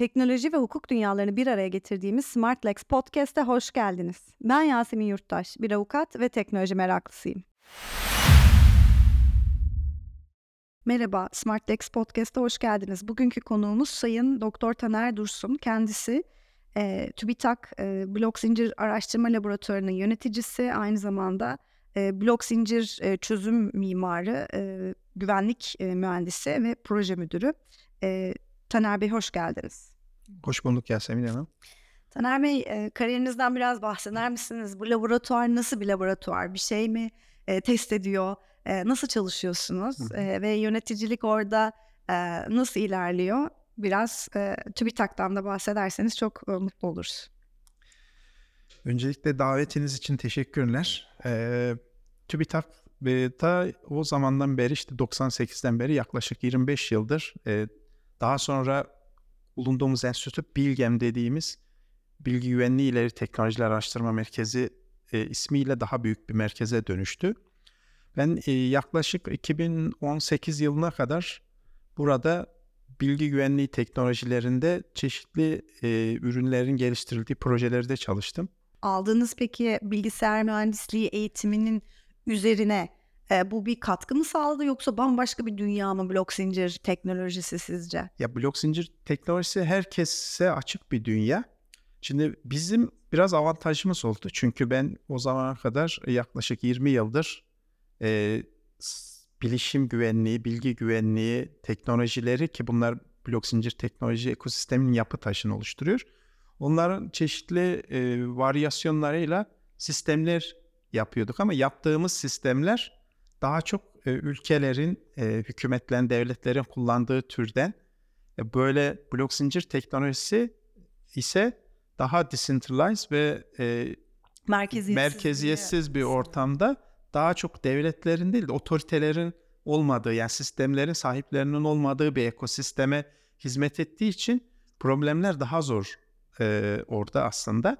teknoloji ve hukuk dünyalarını bir araya getirdiğimiz SmartLex Podcast'e hoş geldiniz. Ben Yasemin Yurttaş, bir avukat ve teknoloji meraklısıyım. Merhaba, SmartLex Podcast'a hoş geldiniz. Bugünkü konuğumuz Sayın Doktor Taner Dursun. Kendisi e, TÜBİTAK e, Blok Zincir Araştırma Laboratuvarı'nın yöneticisi, aynı zamanda e, blok zincir e, çözüm mimarı, e, güvenlik e, mühendisi ve proje müdürü. E, Taner Bey hoş geldiniz. Hoş bulduk Yasemin Hanım. Taner Bey e, kariyerinizden biraz bahseder misiniz? Bu laboratuvar nasıl bir laboratuvar? Bir şey mi e, test ediyor? E, nasıl çalışıyorsunuz? E, ve yöneticilik orada e, nasıl ilerliyor? Biraz e, TÜBİTAK'tan da bahsederseniz çok e, mutlu oluruz. Öncelikle davetiniz için teşekkürler. Ee, TÜBİTAK'ta o zamandan beri işte 98'den beri yaklaşık 25 yıldır e, daha sonra bulunduğumuz enstitü Bilgem dediğimiz Bilgi Güvenliği İleri Teknolojiler Araştırma Merkezi e, ismiyle daha büyük bir merkeze dönüştü. Ben e, yaklaşık 2018 yılına kadar burada bilgi güvenliği teknolojilerinde çeşitli e, ürünlerin geliştirildiği projelerde çalıştım. Aldığınız peki bilgisayar mühendisliği eğitiminin üzerine e, bu bir katkı mı sağladı yoksa bambaşka bir dünya mı blok zincir teknolojisi sizce? Ya blok zincir teknolojisi herkese açık bir dünya. Şimdi bizim biraz avantajımız oldu. Çünkü ben o zamana kadar yaklaşık 20 yıldır e, bilişim güvenliği, bilgi güvenliği teknolojileri ki bunlar blok zincir teknoloji ekosisteminin yapı taşını oluşturuyor. Onların çeşitli e, varyasyonlarıyla sistemler yapıyorduk ama yaptığımız sistemler daha çok e, ülkelerin, e, hükümetlerin, devletlerin kullandığı türden e, böyle blok zincir teknolojisi ise daha decentralized ve e, merkeziyetsiz, merkeziyetsiz bir ortamda daha çok devletlerin değil de otoritelerin olmadığı yani sistemlerin sahiplerinin olmadığı bir ekosisteme hizmet ettiği için problemler daha zor e, orada aslında.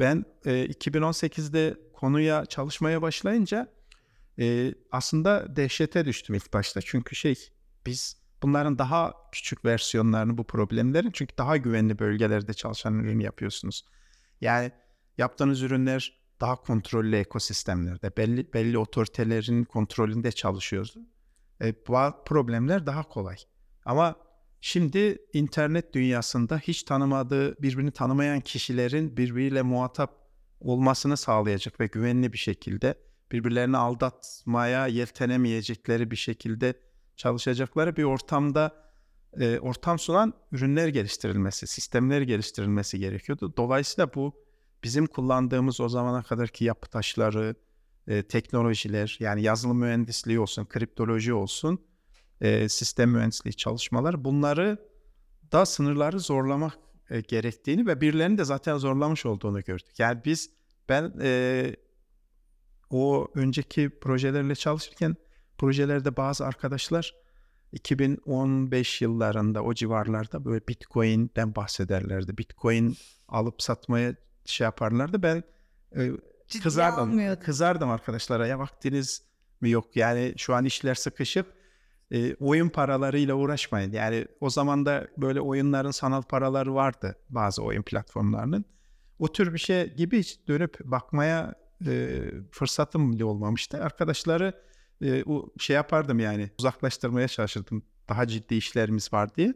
Ben e, 2018'de konuya çalışmaya başlayınca e, aslında dehşete düştüm ilk başta. Çünkü şey biz bunların daha küçük versiyonlarını bu problemlerin çünkü daha güvenli bölgelerde çalışan ürün yapıyorsunuz. Yani yaptığınız ürünler daha kontrollü ekosistemlerde belli belli otoritelerin kontrolünde çalışıyordu. E, bu problemler daha kolay. Ama şimdi internet dünyasında hiç tanımadığı, birbirini tanımayan kişilerin birbiriyle muhatap olmasını sağlayacak ve güvenli bir şekilde birbirlerini aldatmaya yeltenemeyecekleri bir şekilde çalışacakları bir ortamda e, ortam sunan ürünler geliştirilmesi, sistemler geliştirilmesi gerekiyordu. Dolayısıyla bu bizim kullandığımız o zamana kadarki yapı taşları, e, teknolojiler yani yazılım mühendisliği olsun, kriptoloji olsun, e, sistem mühendisliği çalışmalar bunları da sınırları zorlamak e, gerektiğini ve birilerinin de zaten zorlamış olduğunu gördük. Yani biz ben e, o önceki projelerle çalışırken projelerde bazı arkadaşlar 2015 yıllarında o civarlarda böyle Bitcoin'den bahsederlerdi. Bitcoin alıp satmaya şey yaparlardı. Ben e, kızardım. Kızardım arkadaşlara. Ya vaktiniz mi yok? Yani şu an işler sıkışıp e, oyun paralarıyla uğraşmayın. Yani o zaman da böyle oyunların sanal paraları vardı bazı oyun platformlarının. O tür bir şey gibi hiç dönüp bakmaya e, fırsatım bile olmamıştı. Arkadaşları e, o şey yapardım yani uzaklaştırmaya çalışırdım. Daha ciddi işlerimiz var diye.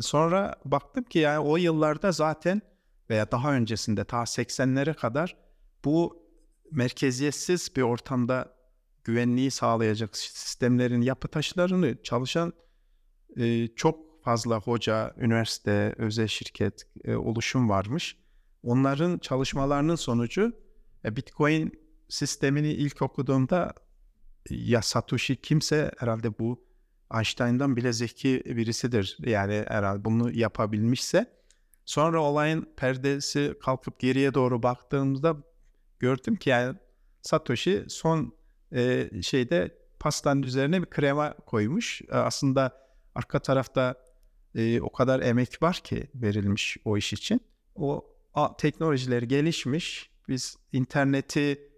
Sonra baktım ki yani o yıllarda zaten veya daha öncesinde ta 80'lere kadar bu merkeziyetsiz bir ortamda güvenliği sağlayacak sistemlerin yapı taşlarını çalışan e, çok fazla hoca, üniversite, özel şirket, e, oluşum varmış. Onların çalışmalarının sonucu Bitcoin sistemini ilk okuduğumda ya Satoshi kimse herhalde bu Einstein'dan bile zeki birisidir. Yani herhalde bunu yapabilmişse sonra olayın perdesi kalkıp geriye doğru baktığımızda gördüm ki yani Satoshi son e, şeyde pastanın üzerine bir krema koymuş. E, aslında arka tarafta e, o kadar emek var ki verilmiş o iş için. O a, teknolojiler gelişmiş. Biz interneti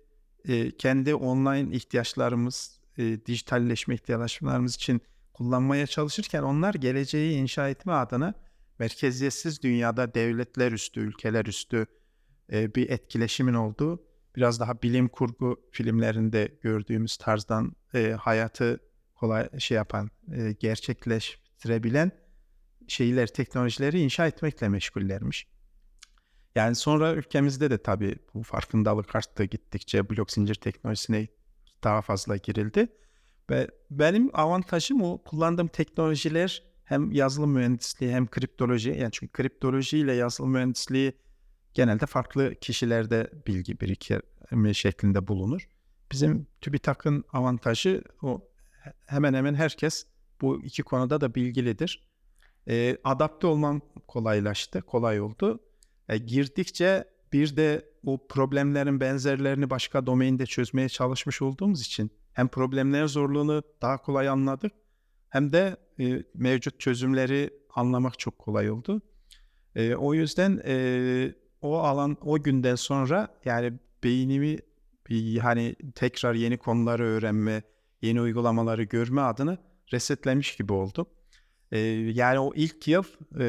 e, kendi online ihtiyaçlarımız, e, dijitalleşme ihtiyaçlarımız için kullanmaya çalışırken onlar geleceği inşa etme adına merkeziyetsiz dünyada devletler üstü, ülkeler üstü e, bir etkileşimin olduğu biraz daha bilim kurgu filmlerinde gördüğümüz tarzdan e, hayatı kolay şey yapan, e, gerçekleştirebilen şeyler, teknolojileri inşa etmekle meşgullermiş. Yani sonra ülkemizde de tabii bu farkındalık arttı gittikçe blok zincir teknolojisine daha fazla girildi. Ve benim avantajım o kullandığım teknolojiler hem yazılım mühendisliği hem kriptoloji. Yani çünkü kriptoloji ile yazılım mühendisliği genelde farklı kişilerde bilgi birikimi şeklinde bulunur. Bizim TÜBİTAK'ın avantajı o hemen hemen herkes bu iki konuda da bilgilidir. E, adapte olmam kolaylaştı, kolay oldu. E, girdikçe bir de o problemlerin benzerlerini başka domainde çözmeye çalışmış olduğumuz için hem problemler zorluğunu daha kolay anladık hem de e, mevcut çözümleri anlamak çok kolay oldu. E, o yüzden e, o alan o günden sonra yani beynimi hani tekrar yeni konuları öğrenme, yeni uygulamaları görme adını resetlemiş gibi oldum. E, yani o ilk yıl e,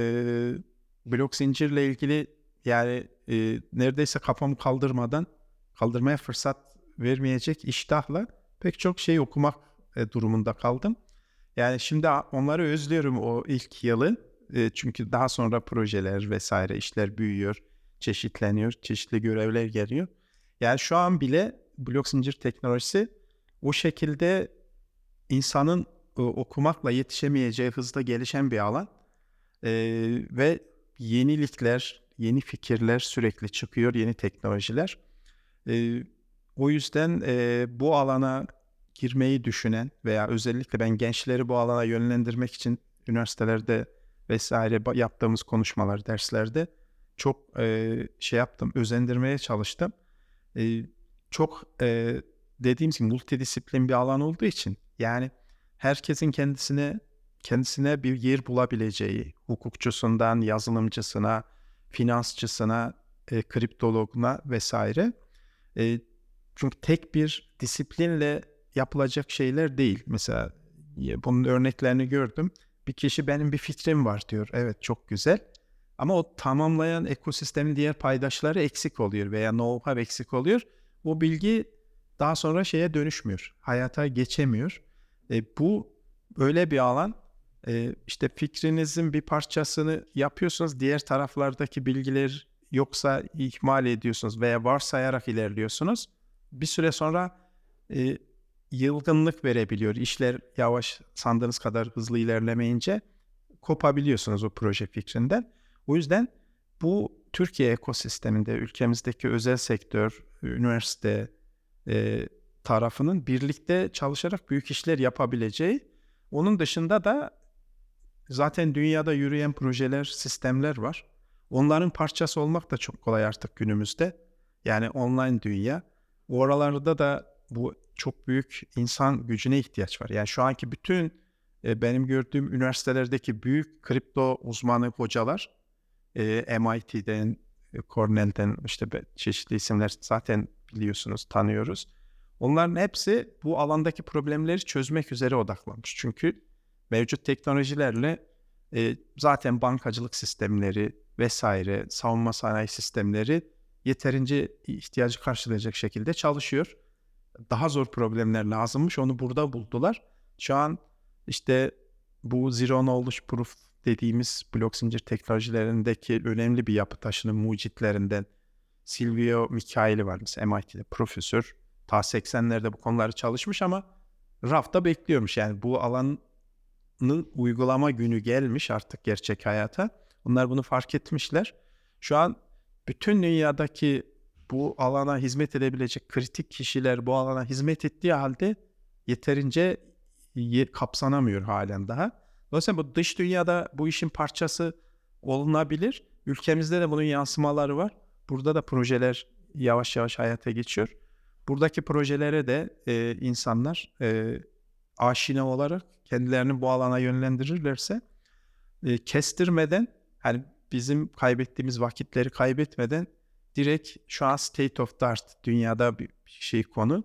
blok zincirle ilgili yani e, neredeyse kafamı kaldırmadan kaldırmaya fırsat vermeyecek iştahla pek çok şey okumak e, durumunda kaldım. Yani şimdi onları özlüyorum o ilk yılı. E, çünkü daha sonra projeler vesaire işler büyüyor, çeşitleniyor, çeşitli görevler geliyor. Yani şu an bile blok zincir teknolojisi o şekilde insanın e, okumakla yetişemeyeceği hızda gelişen bir alan. E, ve yenilikler, yeni fikirler sürekli çıkıyor, yeni teknolojiler. E, o yüzden e, bu alana girmeyi düşünen veya özellikle ben gençleri bu alana yönlendirmek için üniversitelerde vesaire yaptığımız konuşmalar, derslerde çok e, şey yaptım, özendirmeye çalıştım. E, çok e, dediğim gibi multidisiplin bir alan olduğu için yani herkesin kendisine kendisine bir yer bulabileceği, hukukçusundan yazılımcısına, finansçısına, e, kriptologuna vesaire. E, çünkü tek bir disiplinle yapılacak şeyler değil. Mesela bunun örneklerini gördüm. Bir kişi benim bir fikrim var diyor. Evet çok güzel. Ama o tamamlayan ekosistemin diğer paydaşları eksik oluyor veya know-how eksik oluyor. Bu bilgi daha sonra şeye dönüşmüyor. Hayata geçemiyor. E, bu öyle bir alan. E, işte fikrinizin bir parçasını yapıyorsunuz. Diğer taraflardaki bilgiler yoksa ihmal ediyorsunuz veya varsayarak ilerliyorsunuz. Bir süre sonra e, yılgınlık verebiliyor. İşler yavaş sandığınız kadar hızlı ilerlemeyince kopabiliyorsunuz o proje fikrinden. O yüzden bu Türkiye ekosisteminde ülkemizdeki özel sektör, üniversite e, tarafının birlikte çalışarak büyük işler yapabileceği. Onun dışında da zaten dünyada yürüyen projeler, sistemler var. Onların parçası olmak da çok kolay artık günümüzde. Yani online dünya. Oralarda da bu çok büyük insan gücüne ihtiyaç var. Yani şu anki bütün e, benim gördüğüm üniversitelerdeki büyük kripto uzmanı hocalar e, MIT'den, e, Cornell'den işte çeşitli isimler zaten biliyorsunuz, tanıyoruz. Onların hepsi bu alandaki problemleri çözmek üzere odaklanmış. Çünkü mevcut teknolojilerle e, zaten bankacılık sistemleri vesaire, savunma sanayi sistemleri yeterince ihtiyacı karşılayacak şekilde çalışıyor daha zor problemler lazımmış. Onu burada buldular. Şu an işte bu Zero Knowledge Proof dediğimiz blok zincir teknolojilerindeki önemli bir yapı taşının mucitlerinden Silvio Michaeli var mesela MIT'de profesör. Ta 80'lerde bu konuları çalışmış ama rafta bekliyormuş. Yani bu alanın uygulama günü gelmiş artık gerçek hayata. Onlar bunu fark etmişler. Şu an bütün dünyadaki bu alana hizmet edebilecek kritik kişiler bu alana hizmet ettiği halde yeterince kapsanamıyor halen daha. Dolayısıyla bu dış dünyada bu işin parçası olunabilir. Ülkemizde de bunun yansımaları var. Burada da projeler yavaş yavaş hayata geçiyor. Buradaki projelere de e, insanlar e, aşina olarak kendilerini bu alana yönlendirirlerse e, kestirmeden hani bizim kaybettiğimiz vakitleri kaybetmeden direkt şu an state of the art dünyada bir şey konu.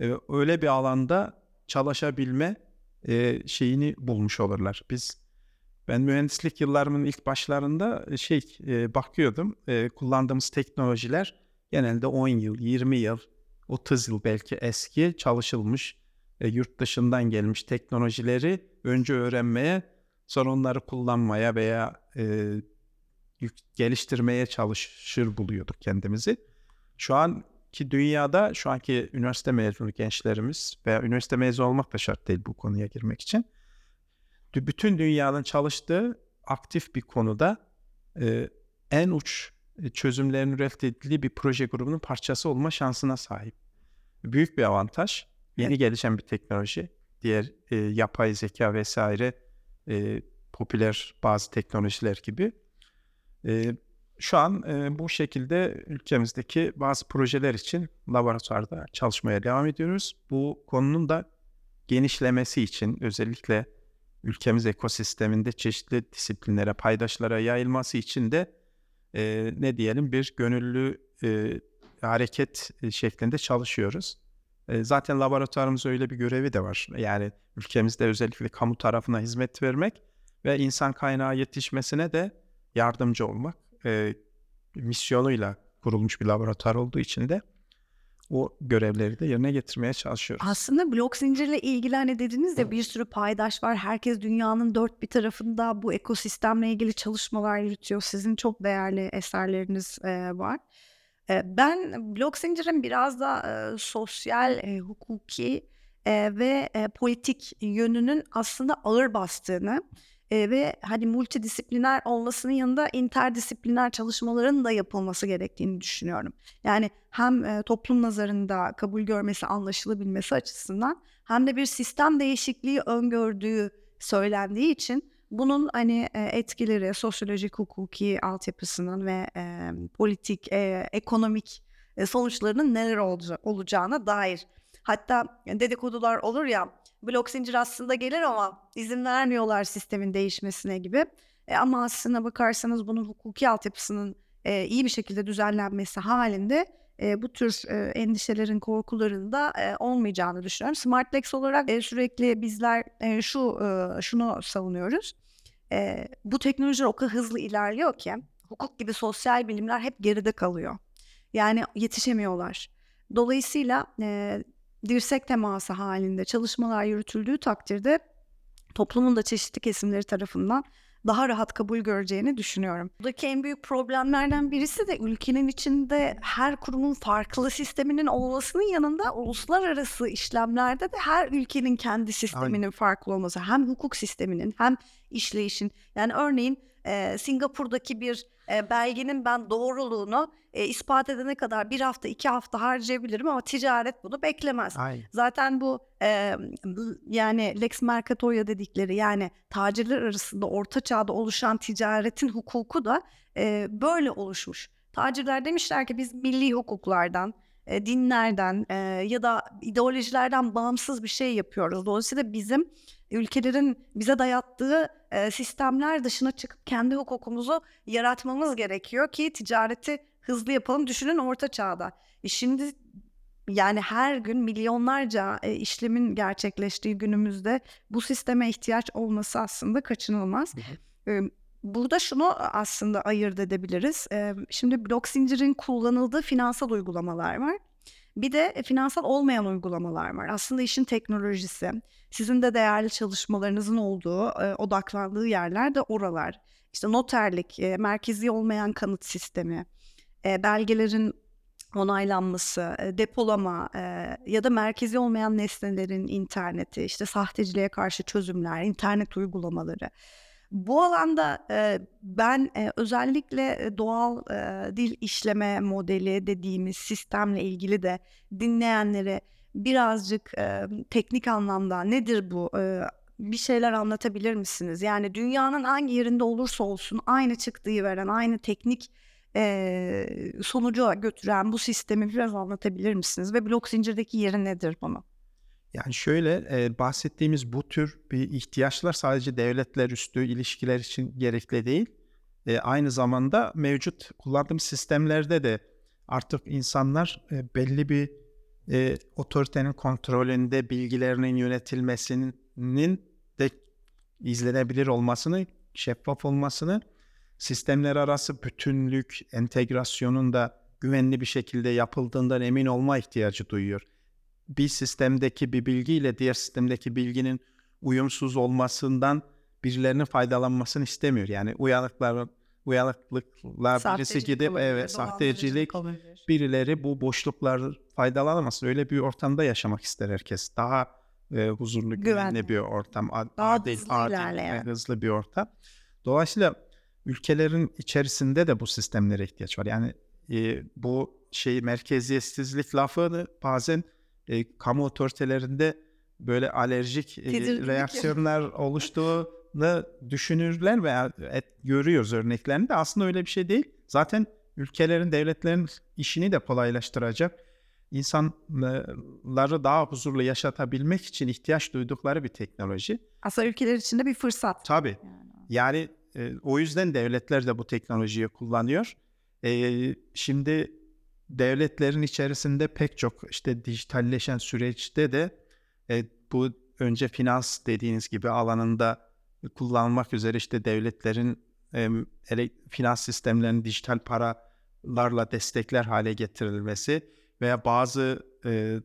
Ee, öyle bir alanda çalışabilme e, şeyini bulmuş olurlar. Biz Ben mühendislik yıllarımın ilk başlarında e, şey e, bakıyordum. E, kullandığımız teknolojiler genelde 10 yıl, 20 yıl, 30 yıl belki eski çalışılmış, e, yurt dışından gelmiş teknolojileri önce öğrenmeye, sonra onları kullanmaya veya e, geliştirmeye çalışır buluyorduk kendimizi. Şu anki dünyada, şu anki üniversite mezunu gençlerimiz veya üniversite mezunu olmak da şart değil bu konuya girmek için. Bütün dünyanın çalıştığı aktif bir konuda e, en uç e, çözümlerin üretildiği bir proje grubunun parçası olma şansına sahip. Büyük bir avantaj. Yeni gelişen bir teknoloji. Diğer e, yapay zeka vesaire e, popüler bazı teknolojiler gibi. E, şu an e, bu şekilde ülkemizdeki bazı projeler için laboratuvarda çalışmaya devam ediyoruz. Bu konunun da genişlemesi için özellikle ülkemiz ekosisteminde çeşitli disiplinlere, paydaşlara yayılması için de e, ne diyelim bir gönüllü e, hareket e, şeklinde çalışıyoruz. Zaten laboratuvarımız öyle bir görevi de var. Yani ülkemizde özellikle kamu tarafına hizmet vermek ve insan kaynağı yetişmesine de yardımcı olmak e, misyonuyla kurulmuş bir laboratuvar olduğu için de o görevleri de yerine getirmeye çalışıyoruz. Aslında blok zincirle ilgili hani dediniz ya bir sürü paydaş var. Herkes dünyanın dört bir tarafında bu ekosistemle ilgili çalışmalar yürütüyor. Sizin çok değerli eserleriniz e, var. Ben blok zincirin biraz da sosyal, hukuki ve politik yönünün aslında ağır bastığını ve hani multidisipliner olmasının yanında interdisipliner çalışmaların da yapılması gerektiğini düşünüyorum. Yani hem toplum nazarında kabul görmesi, anlaşılabilmesi açısından hem de bir sistem değişikliği öngördüğü söylendiği için bunun hani e, etkileri sosyolojik, hukuki altyapısının ve e, politik, e, ekonomik e, sonuçlarının neler olaca- olacağına dair. Hatta dedikodular olur ya blok zincir aslında gelir ama izin vermiyorlar sistemin değişmesine gibi. E, ama aslına bakarsanız bunun hukuki altyapısının e, iyi bir şekilde düzenlenmesi halinde e, bu tür e, endişelerin, korkuların da e, olmayacağını düşünüyorum. Smartlex olarak e, sürekli bizler e, şu e, şunu savunuyoruz. E, bu teknolojiler o kadar hızlı ilerliyor ki hukuk gibi sosyal bilimler hep geride kalıyor. Yani yetişemiyorlar. Dolayısıyla e, dirsek teması halinde çalışmalar yürütüldüğü takdirde toplumun da çeşitli kesimleri tarafından daha rahat kabul göreceğini düşünüyorum. Buradaki en büyük problemlerden birisi de ülkenin içinde her kurumun farklı sisteminin olmasının yanında uluslararası işlemlerde de her ülkenin kendi sisteminin farklı olması. Hem hukuk sisteminin hem işleyişin. Yani örneğin e, Singapur'daki bir e, belgenin ben doğruluğunu e, ispat edene kadar bir hafta iki hafta harcayabilirim ama ticaret bunu beklemez. Aynen. Zaten bu e, yani Lex Mercatoria dedikleri yani tacirler arasında orta çağda oluşan ticaretin hukuku da e, böyle oluşmuş. Tacirler demişler ki biz milli hukuklardan, e, dinlerden e, ya da ideolojilerden bağımsız bir şey yapıyoruz. Dolayısıyla bizim ülkelerin bize dayattığı e, sistemler dışına çıkıp kendi hukukumuzu yaratmamız gerekiyor ki ticareti hızlı yapalım. Düşünün orta çağda. E şimdi yani her gün milyonlarca e, işlemin gerçekleştiği günümüzde bu sisteme ihtiyaç olması aslında kaçınılmaz. E, Burada şunu aslında ayırt edebiliriz. E, Şimdi blok zincirin kullanıldığı finansal uygulamalar var. Bir de e, finansal olmayan uygulamalar var. Aslında işin teknolojisi, sizin de değerli çalışmalarınızın olduğu, e, odaklandığı yerler de oralar. İşte noterlik, e, merkezi olmayan kanıt sistemi, e, belgelerin onaylanması, depolama ya da merkezi olmayan nesnelerin interneti, işte sahteciliğe karşı çözümler, internet uygulamaları. Bu alanda ben özellikle doğal dil işleme modeli dediğimiz sistemle ilgili de dinleyenlere birazcık e, teknik anlamda nedir bu e, bir şeyler anlatabilir misiniz? Yani dünyanın hangi yerinde olursa olsun aynı çıktığı veren, aynı teknik e, sonuca götüren bu sistemi biraz anlatabilir misiniz? Ve blok zincirdeki yeri nedir bunu? Yani şöyle e, bahsettiğimiz bu tür bir ihtiyaçlar sadece devletler üstü ilişkiler için gerekli değil. E, aynı zamanda mevcut kullandığımız sistemlerde de artık insanlar e, belli bir e, otoritenin kontrolünde bilgilerinin yönetilmesinin de izlenebilir olmasını şeffaf olmasını, sistemler arası bütünlük, entegrasyonun da güvenli bir şekilde yapıldığından emin olma ihtiyacı duyuyor. Bir sistemdeki bir bilgiyle diğer sistemdeki bilginin uyumsuz olmasından birilerinin faydalanmasını istemiyor. Yani uyanıklar uyanıklıklar birisi gidip evet sahtecilik birileri bu boşluklar faydalanamasın. Öyle bir ortamda yaşamak ister herkes. Daha e, huzurlu, güvenli, güvenli bir ortam. Daha adil, hızlı adil ilerleyen. hızlı bir ortam. Dolayısıyla ülkelerin içerisinde de bu sistemlere ihtiyaç var. Yani e, bu şey merkeziyetsizlik lafını bazen e, kamu otoritelerinde böyle alerjik e, reaksiyonlar oluştuğunu düşünürler veya et, görüyoruz örneklerini de aslında öyle bir şey değil. Zaten ülkelerin, devletlerin işini de kolaylaştıracak, insanları daha huzurlu yaşatabilmek için ihtiyaç duydukları bir teknoloji. Aslında ülkeler için de bir fırsat. Tabii. Yani, yani e, o yüzden devletler de bu teknolojiyi kullanıyor. E, şimdi devletlerin içerisinde pek çok işte dijitalleşen süreçte de e, bu önce finans dediğiniz gibi alanında kullanmak üzere işte devletlerin e, finans sistemlerinin dijital paralarla destekler hale getirilmesi veya bazı e,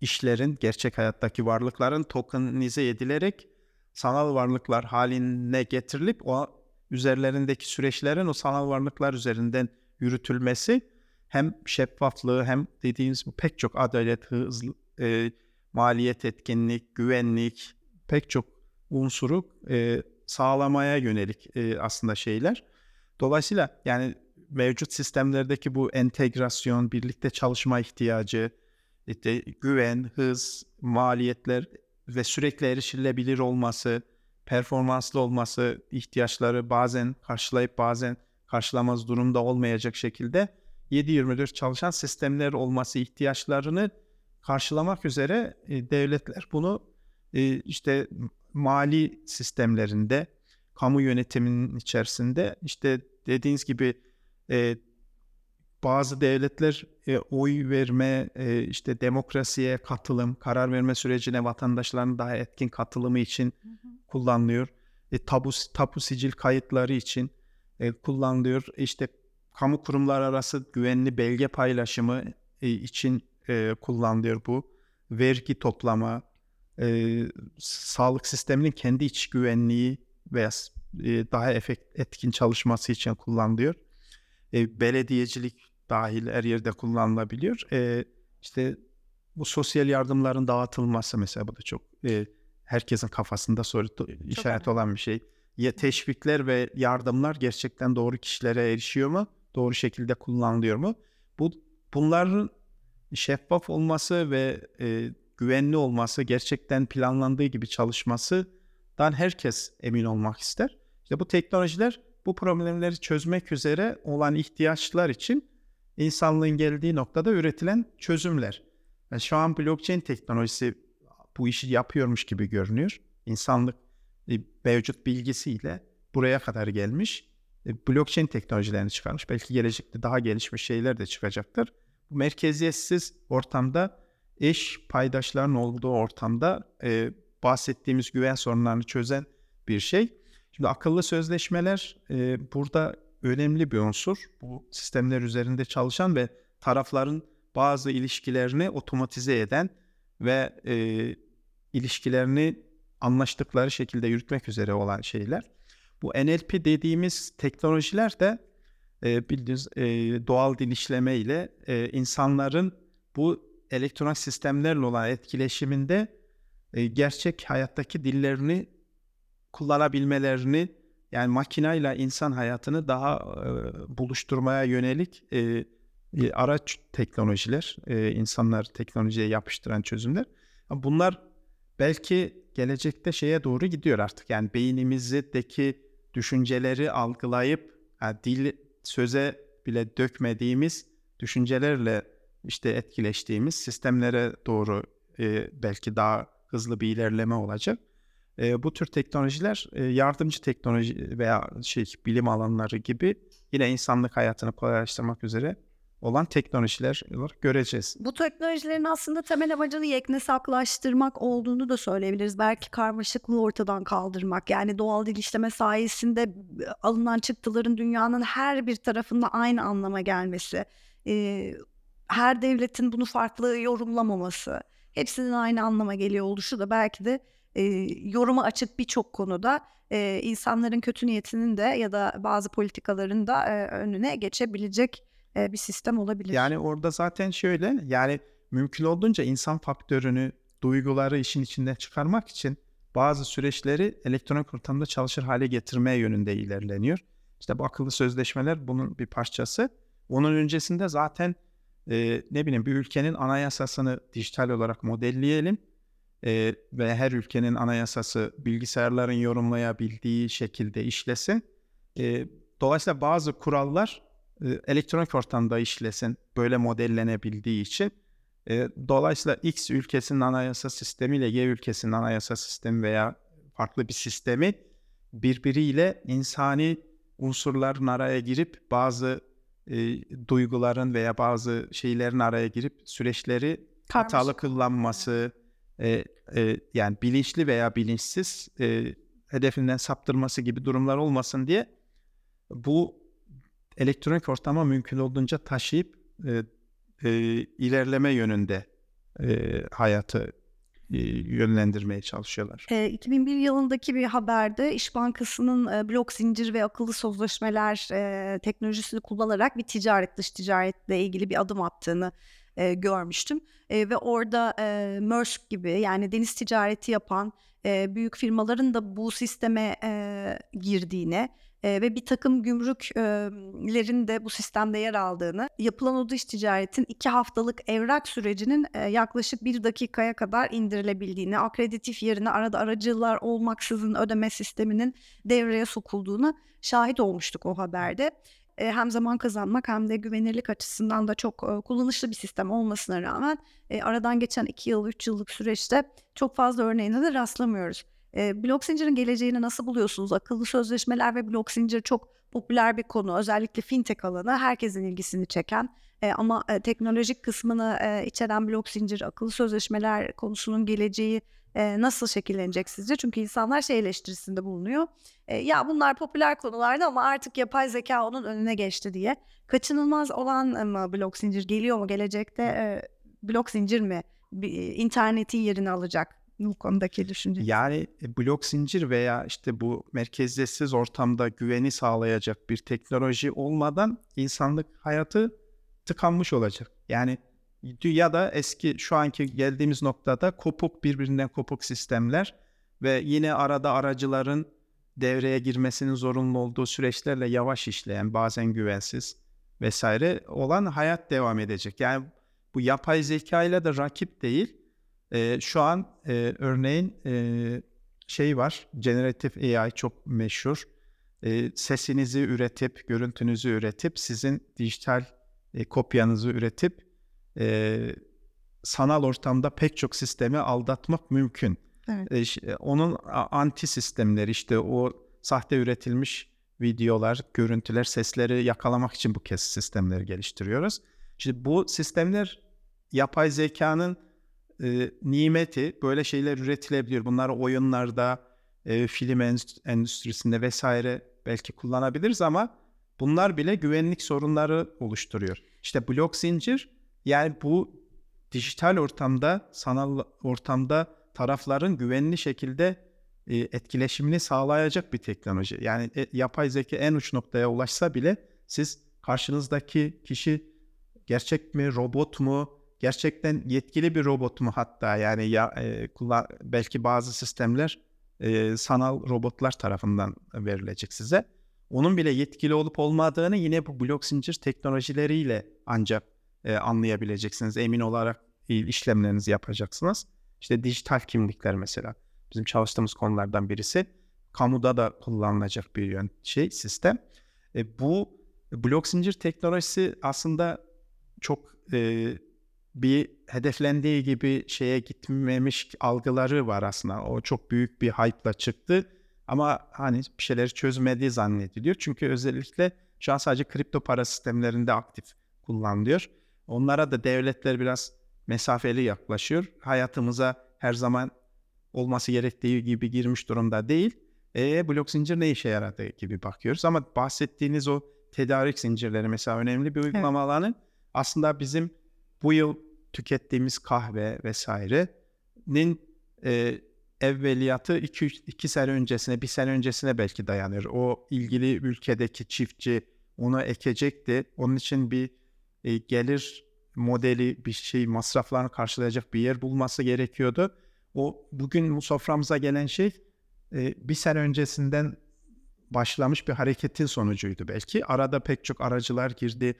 işlerin gerçek hayattaki varlıkların tokenize edilerek sanal varlıklar haline getirilip o üzerlerindeki süreçlerin o sanal varlıklar üzerinden yürütülmesi hem şeffaflığı hem dediğimiz bu pek çok adalet, hızlı, e, maliyet etkinlik, güvenlik pek çok unsuru e, sağlamaya yönelik e, aslında şeyler. Dolayısıyla yani mevcut sistemlerdeki bu entegrasyon, birlikte çalışma ihtiyacı, işte güven, hız, maliyetler ve sürekli erişilebilir olması, performanslı olması ihtiyaçları bazen karşılayıp bazen karşılamaz durumda olmayacak şekilde 7-24 çalışan sistemler olması ihtiyaçlarını karşılamak üzere e, devletler bunu e, işte mali sistemlerinde, kamu yönetiminin içerisinde işte dediğiniz gibi e, bazı devletler e, oy verme, e, işte demokrasiye katılım, karar verme sürecine vatandaşların daha etkin katılımı için hı hı. kullanılıyor. E, tabu, tapu sicil kayıtları için e, kullanılıyor. İşte kamu kurumlar arası güvenli belge paylaşımı e, için e, kullanılıyor bu. Vergi toplama, e, sağlık sisteminin kendi iç güvenliği veya e, daha efekt, etkin çalışması için kullanılıyor. E, belediyecilik dahil her yerde kullanılabiliyor. E, işte bu sosyal yardımların dağıtılması mesela bu da çok e, herkesin kafasında soru işaret olan bir şey. Ya teşvikler ve yardımlar gerçekten doğru kişilere erişiyor mu? Doğru şekilde kullanılıyor mu? Bu bunların şeffaf olması ve e, güvenli olması, gerçekten planlandığı gibi çalışmasından herkes emin olmak ister. İşte bu teknolojiler bu problemleri çözmek üzere olan ihtiyaçlar için insanlığın geldiği noktada üretilen çözümler. Yani şu an blockchain teknolojisi bu işi yapıyormuş gibi görünüyor. İnsanlık e, mevcut bilgisiyle buraya kadar gelmiş. E, blockchain teknolojilerini çıkarmış. Belki gelecekte daha gelişmiş şeyler de çıkacaktır. Bu merkeziyetsiz ortamda eş paydaşların olduğu ortamda e, bahsettiğimiz güven sorunlarını çözen bir şey. Şimdi akıllı sözleşmeler e, burada önemli bir unsur. Bu sistemler üzerinde çalışan ve tarafların bazı ilişkilerini otomatize eden ve e, ilişkilerini anlaştıkları şekilde yürütmek üzere olan şeyler. Bu NLP dediğimiz teknolojiler de e, bildiğiniz e, doğal dil işleme ile e, insanların bu elektronik sistemlerle olan etkileşiminde e, gerçek hayattaki dillerini kullanabilmelerini yani makinayla insan hayatını daha e, buluşturmaya yönelik e, e, araç teknolojiler, e, insanlar teknolojiye yapıştıran çözümler. Bunlar belki gelecekte şeye doğru gidiyor artık. Yani beynimizdeki düşünceleri algılayıp yani dil söze bile dökmediğimiz düşüncelerle işte etkileştiğimiz sistemlere doğru e, belki daha hızlı bir ilerleme olacak. E, bu tür teknolojiler e, yardımcı teknoloji veya şey bilim alanları gibi yine insanlık hayatını kolaylaştırmak üzere olan teknolojiler olarak göreceğiz. Bu teknolojilerin aslında temel amacını yeknesaklaştırmak olduğunu da söyleyebiliriz. Belki karmaşıklığı ortadan kaldırmak. Yani doğal dil işleme sayesinde e, alınan çıktıların dünyanın her bir tarafında aynı anlama gelmesi. Ee, her devletin bunu farklı yorumlamaması. Hepsinin aynı anlama geliyor oluşu da belki de e, yoruma açık birçok konuda e, insanların kötü niyetinin de ya da bazı politikaların da e, önüne geçebilecek e, bir sistem olabilir. Yani orada zaten şöyle yani mümkün olduğunca insan faktörünü, duyguları işin içinden çıkarmak için bazı süreçleri elektronik ortamda çalışır hale getirmeye yönünde ilerleniyor. İşte bu akıllı sözleşmeler bunun bir parçası. Onun öncesinde zaten e, ne bileyim bir ülkenin anayasasını dijital olarak modelleyelim e, ve her ülkenin anayasası bilgisayarların yorumlayabildiği şekilde işlesin. E, dolayısıyla bazı kurallar e, elektronik ortamda işlesin böyle modellenebildiği için. E, dolayısıyla X ülkesinin anayasa sistemi ile Y ülkesinin anayasa sistemi veya farklı bir sistemi birbiriyle insani unsurların araya girip bazı e, duyguların veya bazı şeylerin araya girip süreçleri hatalı Karmaşık. kullanması, e, e, yani bilinçli veya bilinçsiz e, hedefinden saptırması gibi durumlar olmasın diye bu elektronik ortama mümkün olduğunca taşıyıp e, e, ilerleme yönünde e, hayatı yönlendirmeye çalışıyorlar. E, 2001 yılındaki bir haberde İş Bankası'nın e, blok zincir ve akıllı sözleşmeler e, teknolojisini kullanarak bir ticaret dış ticaretle ilgili bir adım attığını e, görmüştüm. E, ve orada e, Maersk gibi yani deniz ticareti yapan e, büyük firmaların da bu sisteme e, girdiğini e, ve bir takım gümrüklerin de bu sistemde yer aldığını, yapılan o dış ticaretin iki haftalık evrak sürecinin e, yaklaşık bir dakikaya kadar indirilebildiğini, akreditif yerine arada aracılar olmaksızın ödeme sisteminin devreye sokulduğunu şahit olmuştuk o haberde. Hem zaman kazanmak hem de güvenirlik açısından da çok kullanışlı bir sistem olmasına rağmen aradan geçen 2 yıl, 3 yıllık süreçte çok fazla örneğine de rastlamıyoruz. E, blok zincirin geleceğini nasıl buluyorsunuz? Akıllı sözleşmeler ve blok zincir çok popüler bir konu. Özellikle fintech alanı herkesin ilgisini çeken e, ama e, teknolojik kısmını e, içeren blok zincir, akıllı sözleşmeler konusunun geleceği e, nasıl şekillenecek sizce? Çünkü insanlar şey eleştirisinde bulunuyor. E, ya bunlar popüler konulardı ama artık yapay zeka onun önüne geçti diye. Kaçınılmaz olan mı blok zincir geliyor mu gelecekte? E, blok zincir mi internetin yerini alacak? Bu konudaki düşünce. Yani e, blok zincir veya işte bu merkeziyetsiz ortamda güveni sağlayacak bir teknoloji olmadan insanlık hayatı tıkanmış olacak. Yani ya da eski şu anki geldiğimiz noktada kopuk birbirinden kopuk sistemler ve yine arada aracıların devreye girmesinin zorunlu olduğu süreçlerle yavaş işleyen bazen güvensiz vesaire olan hayat devam edecek. Yani bu yapay zeka ile de rakip değil. Ee, şu an e, örneğin e, şey var, generatif AI çok meşhur. E, sesinizi üretip, görüntünüzü üretip, sizin dijital e, kopyanızı üretip e, sanal ortamda pek çok sistemi aldatmak mümkün. Evet. E, onun anti sistemleri işte o sahte üretilmiş videolar, görüntüler, sesleri yakalamak için bu kez sistemleri geliştiriyoruz. Şimdi bu sistemler yapay zekanın e, nimeti böyle şeyler üretilebiliyor. Bunları oyunlarda, e, film endüstrisinde vesaire belki kullanabiliriz ama bunlar bile güvenlik sorunları oluşturuyor. İşte blok zincir yani bu dijital ortamda, sanal ortamda tarafların güvenli şekilde e, etkileşimini sağlayacak bir teknoloji. Yani e, yapay zeka en uç noktaya ulaşsa bile siz karşınızdaki kişi gerçek mi, robot mu, gerçekten yetkili bir robot mu hatta yani ya e, kullan, belki bazı sistemler e, sanal robotlar tarafından verilecek size. Onun bile yetkili olup olmadığını yine bu blok zincir teknolojileriyle ancak e, anlayabileceksiniz. Emin olarak işlemlerinizi yapacaksınız. İşte dijital kimlikler mesela bizim çalıştığımız konulardan birisi. Kamuda da kullanılacak bir şey sistem. E, bu blok zincir teknolojisi aslında çok e, bir hedeflendiği gibi şeye gitmemiş algıları var aslında. O çok büyük bir hype'la çıktı. Ama hani bir şeyleri çözmediği zannediliyor. Çünkü özellikle şu an sadece kripto para sistemlerinde aktif kullanılıyor. Onlara da devletler biraz mesafeli yaklaşıyor. Hayatımıza her zaman olması gerektiği gibi girmiş durumda değil. E blok zincir ne işe yaradığı gibi bakıyoruz. Ama bahsettiğiniz o tedarik zincirleri mesela önemli bir uygulama evet. alanı. Aslında bizim bu yıl tükettiğimiz kahve vesairenin e, evveliyatı 2 sene öncesine, bir sene öncesine belki dayanır. O ilgili ülkedeki çiftçi onu ekecekti. Onun için bir e, gelir modeli, bir şey masraflarını karşılayacak bir yer bulması gerekiyordu. O bugün bu soframıza gelen şey e, bir sene öncesinden başlamış bir hareketin sonucuydu belki. Arada pek çok aracılar girdi.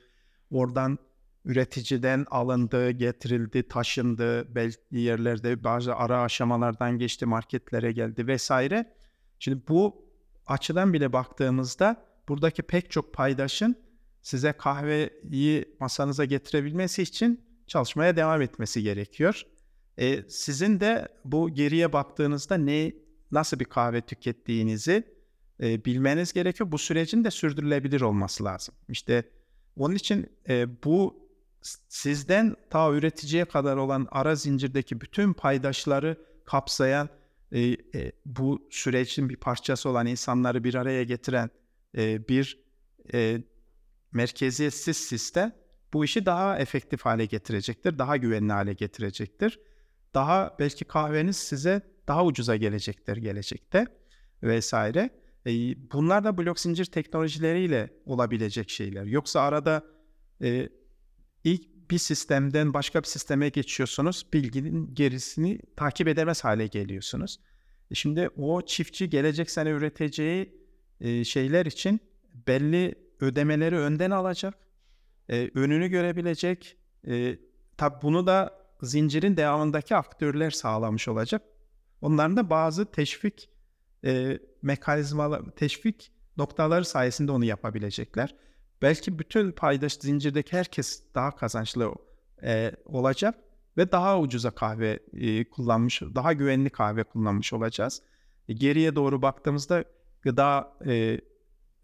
Oradan üreticiden alındı, getirildi, taşındı, belki yerlerde bazı ara aşamalardan geçti, marketlere geldi vesaire. Şimdi bu açıdan bile baktığımızda buradaki pek çok paydaşın size kahveyi masanıza getirebilmesi için çalışmaya devam etmesi gerekiyor. E, sizin de bu geriye baktığınızda ne nasıl bir kahve tükettiğinizi e, bilmeniz gerekiyor. Bu sürecin de sürdürülebilir olması lazım. İşte onun için e, bu sizden ta üreticiye kadar olan ara zincirdeki bütün paydaşları kapsayan e, e, bu sürecin bir parçası olan insanları bir araya getiren e, bir e, merkeziyetsiz sistem bu işi daha efektif hale getirecektir, daha güvenli hale getirecektir. Daha belki kahveniz size daha ucuza gelecektir gelecekte vesaire. E, bunlar da blok zincir teknolojileriyle olabilecek şeyler. Yoksa arada e, ilk bir sistemden başka bir sisteme geçiyorsunuz, bilginin gerisini takip edemez hale geliyorsunuz. E şimdi o çiftçi gelecek sene üreteceği e, şeyler için belli ödemeleri önden alacak, e, önünü görebilecek. Tabi bunu da zincirin devamındaki aktörler sağlamış olacak. Onların da bazı teşvik mekanizmalar, teşvik noktaları sayesinde onu yapabilecekler. Belki bütün paydaş zincirdeki herkes daha kazançlı e, olacak ve daha ucuza kahve e, kullanmış, daha güvenli kahve kullanmış olacağız. E, geriye doğru baktığımızda gıda e,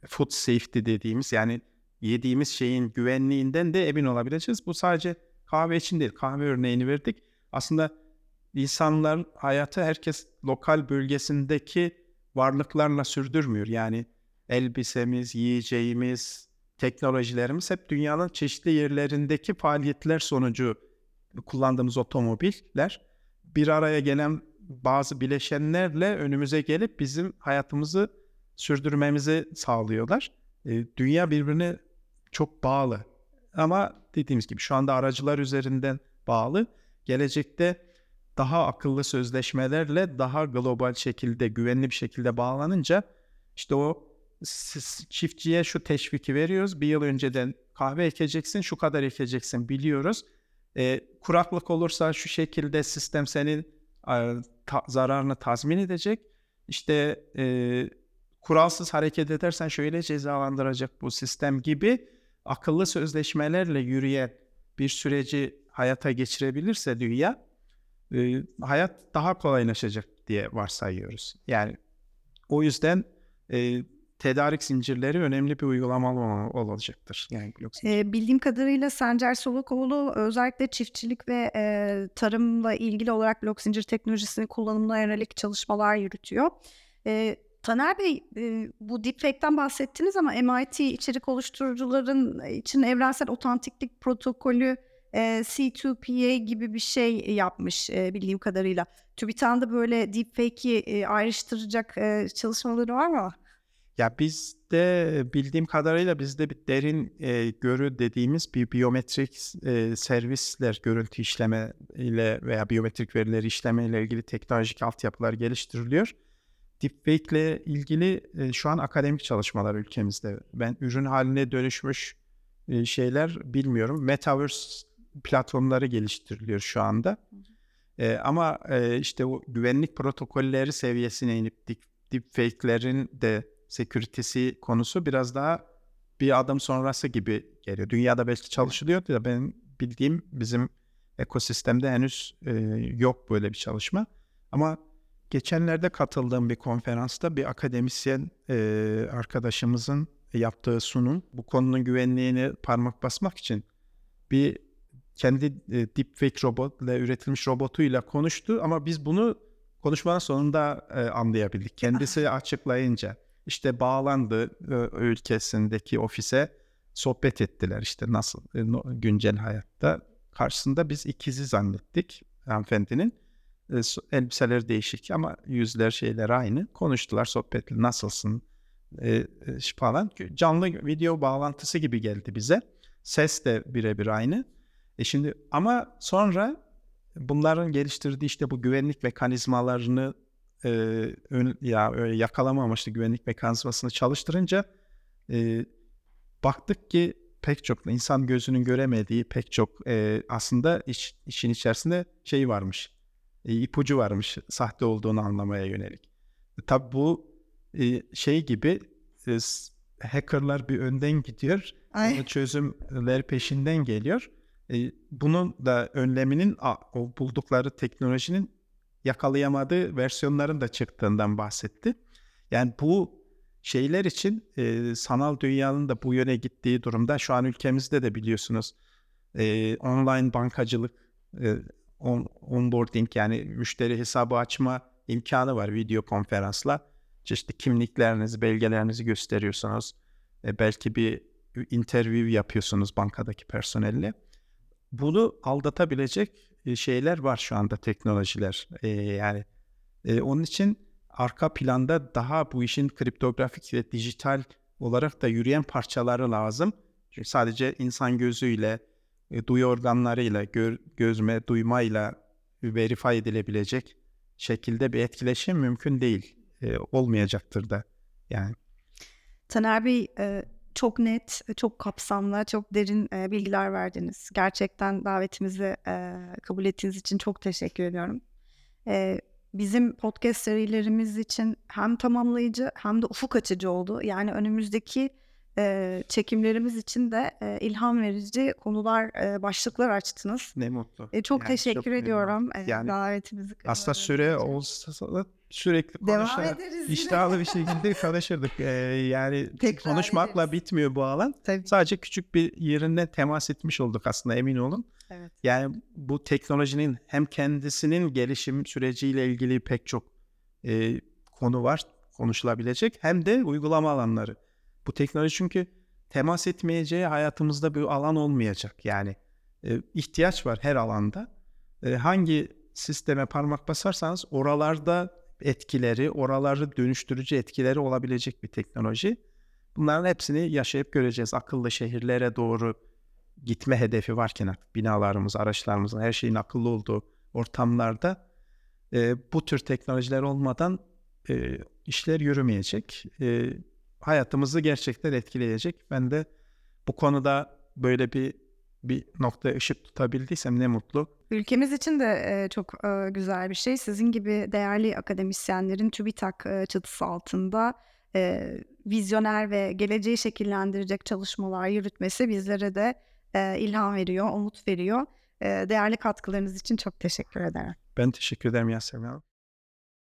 food safety dediğimiz yani yediğimiz şeyin güvenliğinden de emin olabileceğiz. Bu sadece kahve için değil. Kahve örneğini verdik. Aslında insanlar hayatı herkes lokal bölgesindeki varlıklarla sürdürmüyor. Yani elbisemiz, yiyeceğimiz, teknolojilerimiz hep dünyanın çeşitli yerlerindeki faaliyetler sonucu kullandığımız otomobiller bir araya gelen bazı bileşenlerle önümüze gelip bizim hayatımızı sürdürmemizi sağlıyorlar. E, dünya birbirine çok bağlı. Ama dediğimiz gibi şu anda aracılar üzerinden bağlı. Gelecekte daha akıllı sözleşmelerle daha global şekilde, güvenli bir şekilde bağlanınca işte o çiftçiye şu teşviki veriyoruz. Bir yıl önceden kahve ekeceksin, şu kadar ekeceksin biliyoruz. E, kuraklık olursa şu şekilde sistem senin e, ta, zararını tazmin edecek. İşte e, kuralsız hareket edersen şöyle cezalandıracak bu sistem gibi akıllı sözleşmelerle yürüyen bir süreci hayata geçirebilirse dünya e, hayat daha kolaylaşacak diye varsayıyoruz. Yani o yüzden e, tedarik zincirleri önemli bir uygulama olacaktır. Yani e, bildiğim kadarıyla Sencer Solukoğlu özellikle çiftçilik ve e, tarımla ilgili olarak blok zincir teknolojisini kullanımına yönelik çalışmalar yürütüyor. E, Taner Bey, e, bu deepfake'ten bahsettiniz ama MIT içerik oluşturucuların için evrensel otantiklik protokolü e, C2PA gibi bir şey yapmış e, bildiğim kadarıyla. TÜBİTAK'ın böyle deepfake'i e, ayrıştıracak e, çalışmaları var mı? Ya bizde bildiğim kadarıyla bizde bir derin e, görü dediğimiz bir biyometrik e, servisler görüntü işleme ile veya biyometrik verileri işleme ile ilgili teknolojik altyapılar geliştiriliyor. Deepfake ile ilgili e, şu an akademik çalışmalar ülkemizde. Ben ürün haline dönüşmüş e, şeyler bilmiyorum. Metaverse platformları geliştiriliyor şu anda. E, ama e, işte o güvenlik protokolleri seviyesine inip deep, deepfake'lerin de security'si konusu biraz daha bir adım sonrası gibi geliyor. Dünyada belki çalışılıyor da ben bildiğim bizim ekosistemde henüz e, yok böyle bir çalışma. Ama geçenlerde katıldığım bir konferansta bir akademisyen e, arkadaşımızın yaptığı sunum bu konunun güvenliğini parmak basmak için bir kendi e, deepfake robotla üretilmiş robotuyla konuştu ama biz bunu konuşmanın sonunda e, anlayabildik. Kendisi açıklayınca işte bağlandı ülkesindeki ofise sohbet ettiler işte nasıl e, güncel hayatta. Karşısında biz ikizi zannettik hanımefendinin. E, elbiseleri değişik ama yüzler şeyler aynı. Konuştular sohbetli nasılsın e, falan. Canlı video bağlantısı gibi geldi bize. Ses de birebir aynı. E şimdi ama sonra bunların geliştirdiği işte bu güvenlik mekanizmalarını e, ön- ya öyle yakalama amaçlı güvenlik mekanizmasını çalıştırınca e, baktık ki pek çok insan gözünün göremediği pek çok e, aslında iş, işin içerisinde şey varmış. E, ipucu varmış sahte olduğunu anlamaya yönelik. E, tabii bu e, şey gibi e, hackerlar bir önden gidiyor. Ay. Çözümler peşinden geliyor. E, bunun da önleminin o buldukları teknolojinin yakalayamadığı versiyonların da çıktığından bahsetti. Yani bu şeyler için e, sanal dünyanın da bu yöne gittiği durumda şu an ülkemizde de biliyorsunuz e, online bankacılık, e, on, onboarding yani müşteri hesabı açma imkanı var video konferansla. İşte kimliklerinizi, belgelerinizi gösteriyorsunuz. E, belki bir interview yapıyorsunuz bankadaki personelle. Bunu aldatabilecek şeyler var şu anda teknolojiler. E, yani e, onun için arka planda daha bu işin kriptografik ve dijital olarak da yürüyen parçaları lazım. Çünkü sadece insan gözüyle, e, duyu organlarıyla, gör, gözme, duymayla verify edilebilecek şekilde bir etkileşim mümkün değil. E, olmayacaktır da. Yani Taner Bey e, çok net, çok kapsamlı, çok derin e, bilgiler verdiniz. Gerçekten davetimizi e, kabul ettiğiniz için çok teşekkür ediyorum. E, bizim podcast serilerimiz için hem tamamlayıcı hem de ufuk açıcı oldu. Yani önümüzdeki e, çekimlerimiz için de e, ilham verici konular, e, başlıklar açtınız. ne mutlu. E, çok Yani teşekkür çok ediyorum e, Yani davetimizi Aslında süre olsa da sürekli Devam konuşarak ederiz iştahlı bir şekilde konuşurduk. Ee, yani Tekrar konuşmakla ederiz. bitmiyor bu alan. Tabii. Sadece küçük bir yerine temas etmiş olduk aslında emin olun. Evet. Yani bu teknolojinin hem kendisinin gelişim süreciyle ilgili pek çok e, konu var konuşulabilecek hem de uygulama alanları. Bu teknoloji çünkü temas etmeyeceği hayatımızda bir alan olmayacak. Yani e, ihtiyaç var her alanda. E, hangi sisteme parmak basarsanız oralarda etkileri, oraları dönüştürücü etkileri olabilecek bir teknoloji. Bunların hepsini yaşayıp göreceğiz. Akıllı şehirlere doğru gitme hedefi varken binalarımız, araçlarımızın her şeyin akıllı olduğu ortamlarda e, bu tür teknolojiler olmadan e, işler yürümeyecek. E, hayatımızı gerçekten etkileyecek. Ben de bu konuda böyle bir bir nokta ışık tutabildiysem ne mutlu. Ülkemiz için de e, çok e, güzel bir şey. Sizin gibi değerli akademisyenlerin TÜBİTAK e, çatısı altında vizyoner ve geleceği şekillendirecek çalışmalar yürütmesi bizlere de ilham veriyor, umut veriyor. Değerli katkılarınız için çok teşekkür ederim. Ben teşekkür ederim Yasemin Hanım.